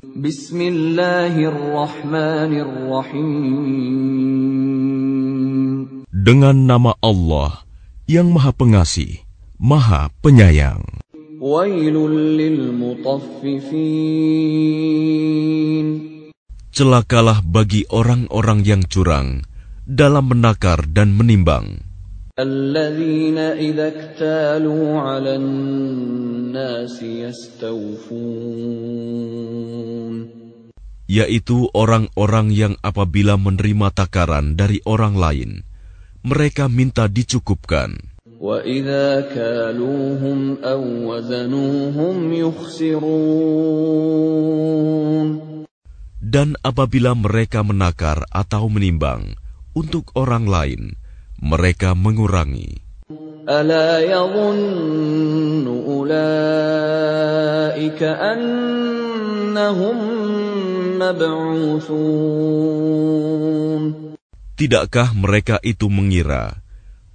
Bismillahirrahmanirrahim. Dengan nama Allah yang Maha Pengasih, Maha Penyayang. Celakalah bagi orang-orang yang curang dalam menakar dan menimbang. Yaitu orang-orang yang apabila menerima takaran dari orang lain, mereka minta dicukupkan. Dan apabila mereka menakar atau menimbang untuk orang lain, mereka mengurangi. Tidakkah mereka itu mengira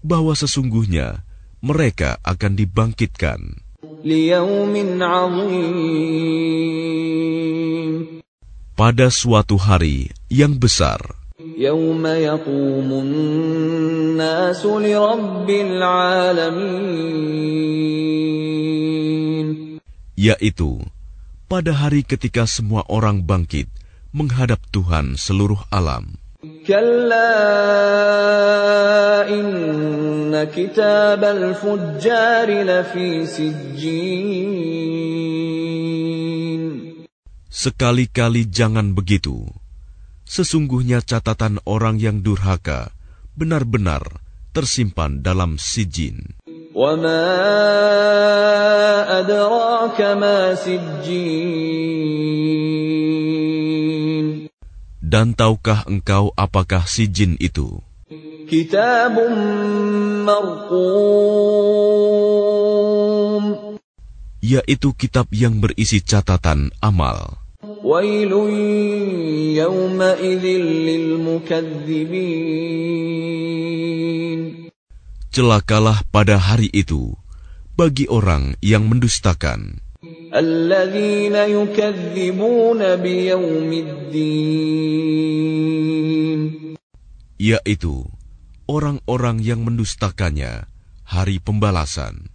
bahwa sesungguhnya mereka akan dibangkitkan. Pada suatu hari yang besar, yaitu pada hari ketika semua orang bangkit menghadap Tuhan seluruh alam. Sekali-kali jangan begitu. Sesungguhnya catatan orang yang durhaka benar-benar tersimpan dalam sijin. Dan tahukah engkau apakah si jin itu? Yaitu kitab yang berisi catatan amal. Celakalah pada hari itu bagi orang yang mendustakan. Yaitu orang-orang yang mendustakannya hari pembalasan.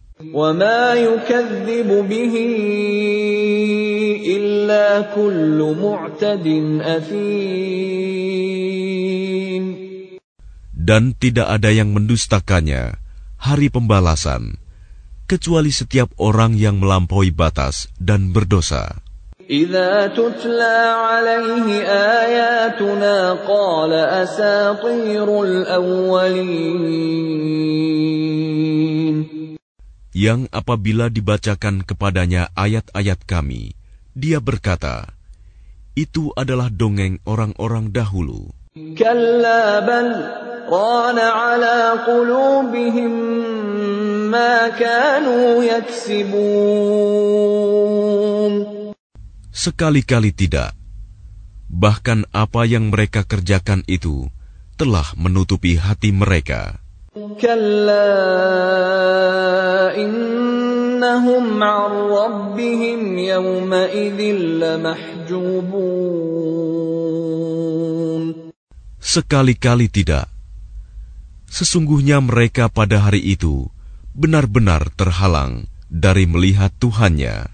Dan tidak ada yang mendustakannya hari pembalasan kecuali setiap orang yang melampaui batas dan berdosa. Yang apabila dibacakan kepadanya ayat-ayat kami, dia berkata, itu adalah dongeng orang-orang dahulu. Sekali-kali tidak. Bahkan apa yang mereka kerjakan itu telah menutupi hati mereka. Sekali-kali tidak. Sesungguhnya mereka pada hari itu benar-benar terhalang dari melihat Tuhannya.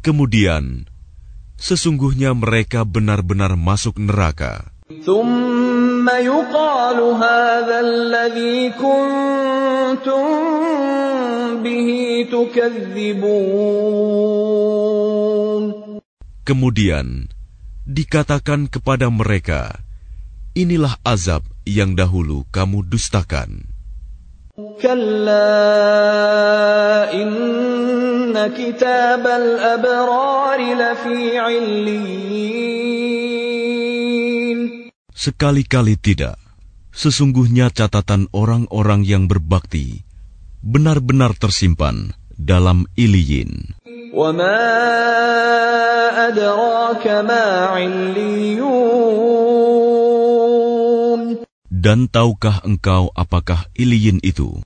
Kemudian, sesungguhnya mereka benar-benar masuk neraka. Kemudian, dikatakan kepada mereka, Inilah azab yang dahulu kamu dustakan. Sekali-kali tidak. Sesungguhnya catatan orang-orang yang berbakti benar-benar tersimpan dalam Iliyin. Dan tahukah engkau apakah Iliyin itu?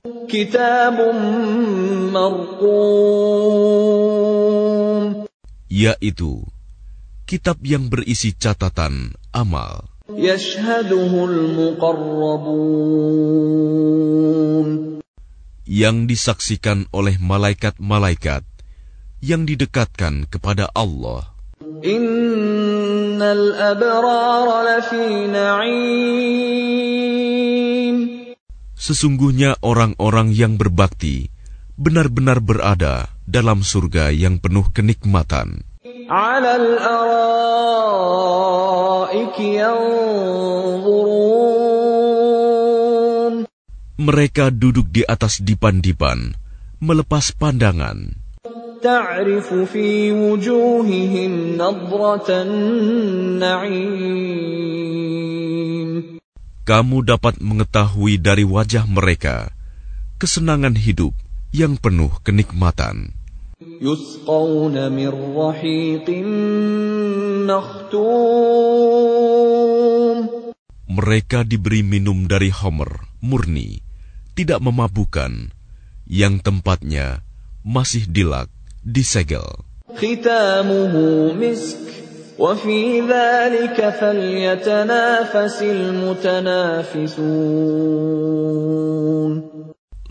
Yaitu kitab yang berisi catatan amal yang disaksikan oleh malaikat-malaikat yang didekatkan kepada Allah. Sesungguhnya orang-orang yang berbakti benar-benar berada dalam surga yang penuh kenikmatan. الأرائك ينظرون Mereka duduk di atas dipan-dipan, melepas pandangan. تعرف في وجوههم نضرة النعيم Kamu dapat mengetahui dari wajah mereka kesenangan hidup yang penuh kenikmatan. يسقون من رحيق مختوم Mereka diberi minum dari homer, murni, tidak memabukan, yang tempatnya masih dilak, disegel.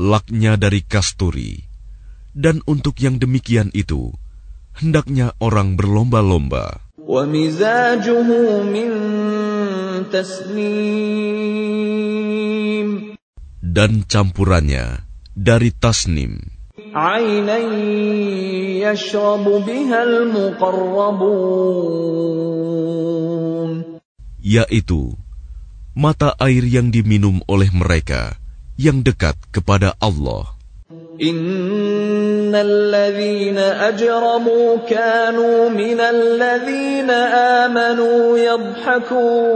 Laknya dari kasturi, dan untuk yang demikian itu, hendaknya orang berlomba-lomba ومزاجه من تسنيم Dan campurannya dari tasnim, عينا يشرب بها المقربون yaitu mata air yang diminum oleh mereka yang dekat kepada Allah. إن الذين أجرموا كانوا من الذين آمنوا يضحكون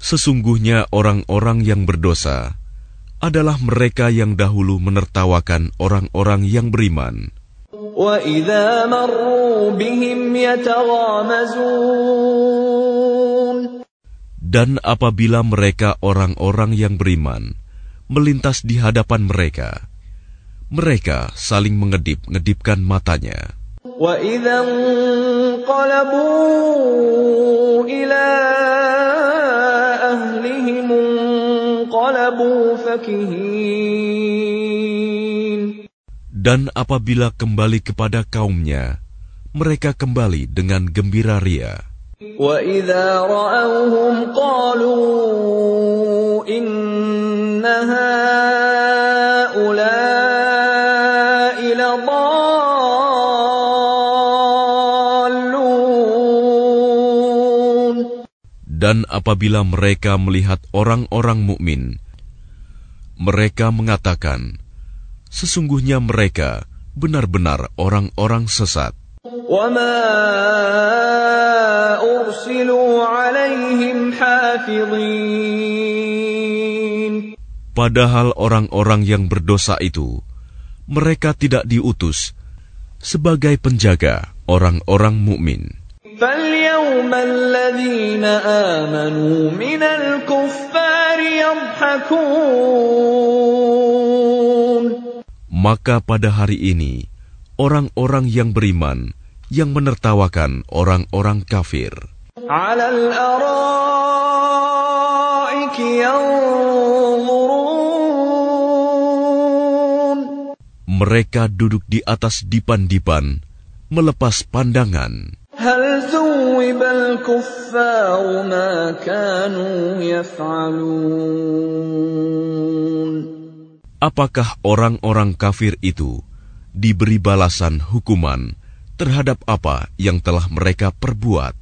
Sesungguhnya orang-orang yang berdosa adalah mereka yang dahulu menertawakan orang-orang yang beriman. وإذا مروا بهم يتغامزون Dan apabila mereka orang-orang yang beriman melintas di hadapan mereka, mereka saling mengedip-ngedipkan matanya. وإذا انقلبوا إلى أهلهم انقلبوا فكهين Dan apabila kembali kepada kaumnya, mereka kembali dengan gembira ria. وإذا رأوهم Dan apabila mereka melihat orang-orang mukmin, mereka mengatakan, "Sesungguhnya mereka benar-benar orang-orang sesat." Padahal orang-orang yang berdosa itu, mereka tidak diutus sebagai penjaga orang-orang mukmin. فاليوم الذين آمنوا من الكفار يضحكون Maka pada hari ini, orang-orang yang beriman yang menertawakan orang-orang kafir على الأرائك ينظرون mereka duduk di atas dipan-dipan, melepas pandangan. هل ثوب الكفار ما كانوا يفعلون Apakah orang-orang kafir itu diberi balasan hukuman terhadap apa yang telah mereka perbuat?